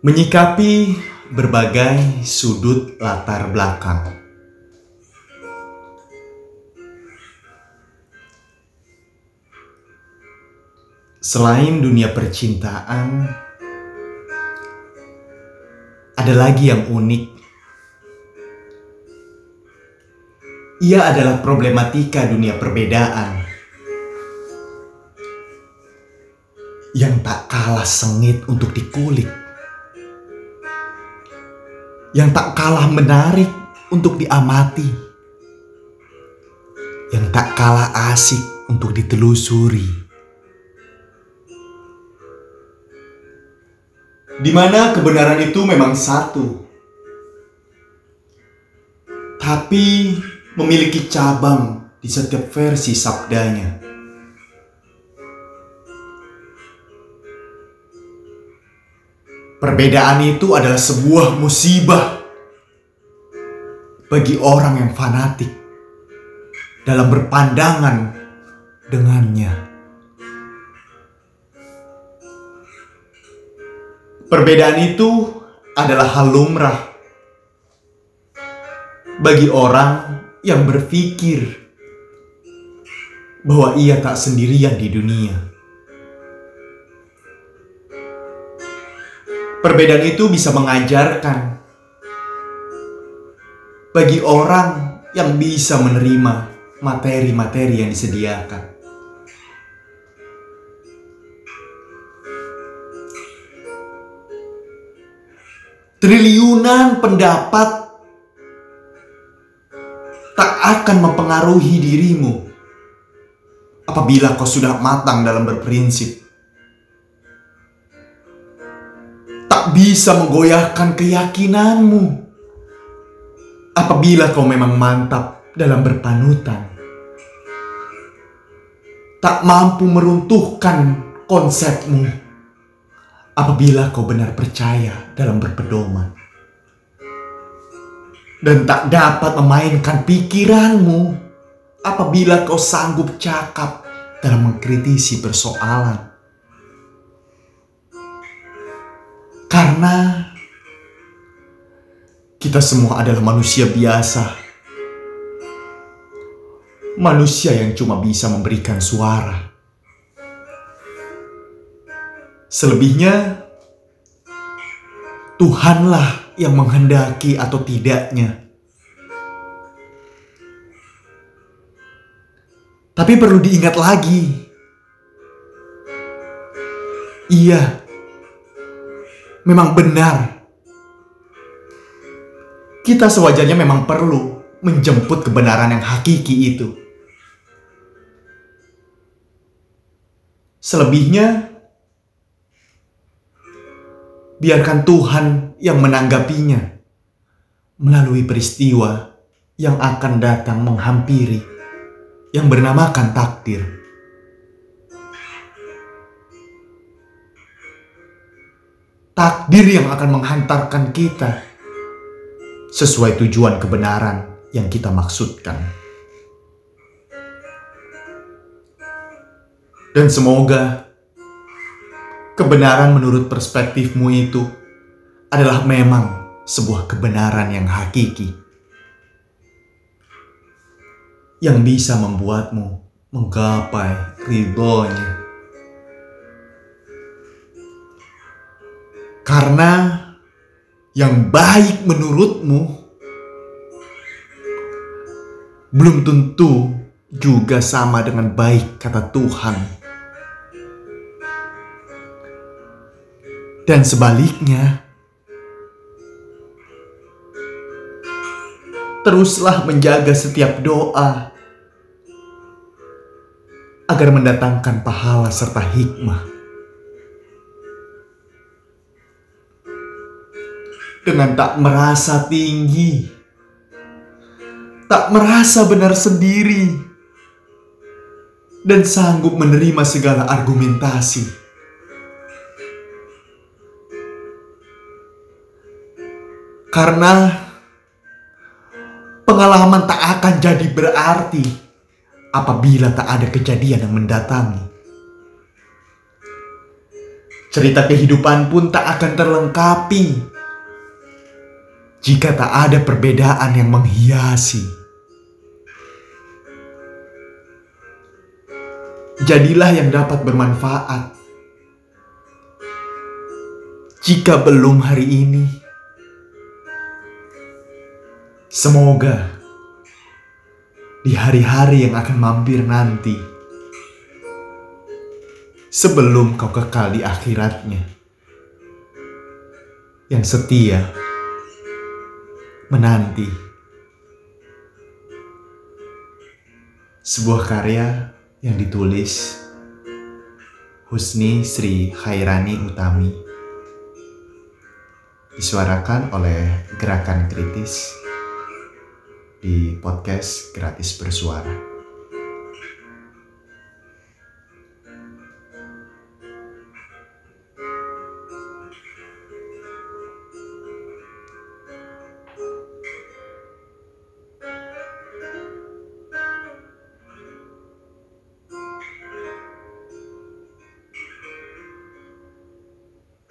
Menyikapi berbagai sudut latar belakang. Selain dunia percintaan, ada lagi yang unik. Ia adalah problematika dunia perbedaan yang tak kalah sengit untuk dikulik, yang tak kalah menarik untuk diamati, yang tak kalah asik untuk ditelusuri. di mana kebenaran itu memang satu, tapi memiliki cabang di setiap versi sabdanya. Perbedaan itu adalah sebuah musibah bagi orang yang fanatik dalam berpandangan dengannya. Perbedaan itu adalah hal lumrah bagi orang yang berpikir bahwa ia tak sendirian di dunia. Perbedaan itu bisa mengajarkan bagi orang yang bisa menerima materi-materi yang disediakan. triliunan pendapat tak akan mempengaruhi dirimu apabila kau sudah matang dalam berprinsip. Tak bisa menggoyahkan keyakinanmu apabila kau memang mantap dalam berpanutan. Tak mampu meruntuhkan konsepmu apabila kau benar percaya dalam berpedoman dan tak dapat memainkan pikiranmu apabila kau sanggup cakap dalam mengkritisi persoalan. Karena kita semua adalah manusia biasa. Manusia yang cuma bisa memberikan suara Selebihnya, Tuhanlah yang menghendaki atau tidaknya. Tapi perlu diingat lagi, iya, memang benar. Kita sewajarnya memang perlu menjemput kebenaran yang hakiki itu. Selebihnya, biarkan Tuhan yang menanggapinya melalui peristiwa yang akan datang menghampiri yang bernamakan takdir. Takdir yang akan menghantarkan kita sesuai tujuan kebenaran yang kita maksudkan. Dan semoga kebenaran menurut perspektifmu itu adalah memang sebuah kebenaran yang hakiki yang bisa membuatmu menggapai ridhonya. Karena yang baik menurutmu belum tentu juga sama dengan baik kata Tuhan. dan sebaliknya. Teruslah menjaga setiap doa agar mendatangkan pahala serta hikmah. Dengan tak merasa tinggi, tak merasa benar sendiri, dan sanggup menerima segala argumentasi Karena pengalaman tak akan jadi berarti apabila tak ada kejadian yang mendatangi. Cerita kehidupan pun tak akan terlengkapi jika tak ada perbedaan yang menghiasi. Jadilah yang dapat bermanfaat. Jika belum hari ini, semoga di hari-hari yang akan mampir nanti sebelum kau kekal di akhiratnya. Yang setia menanti sebuah karya yang ditulis Husni Sri Khairani Utami disuarakan oleh Gerakan Kritis di podcast Gratis Bersuara.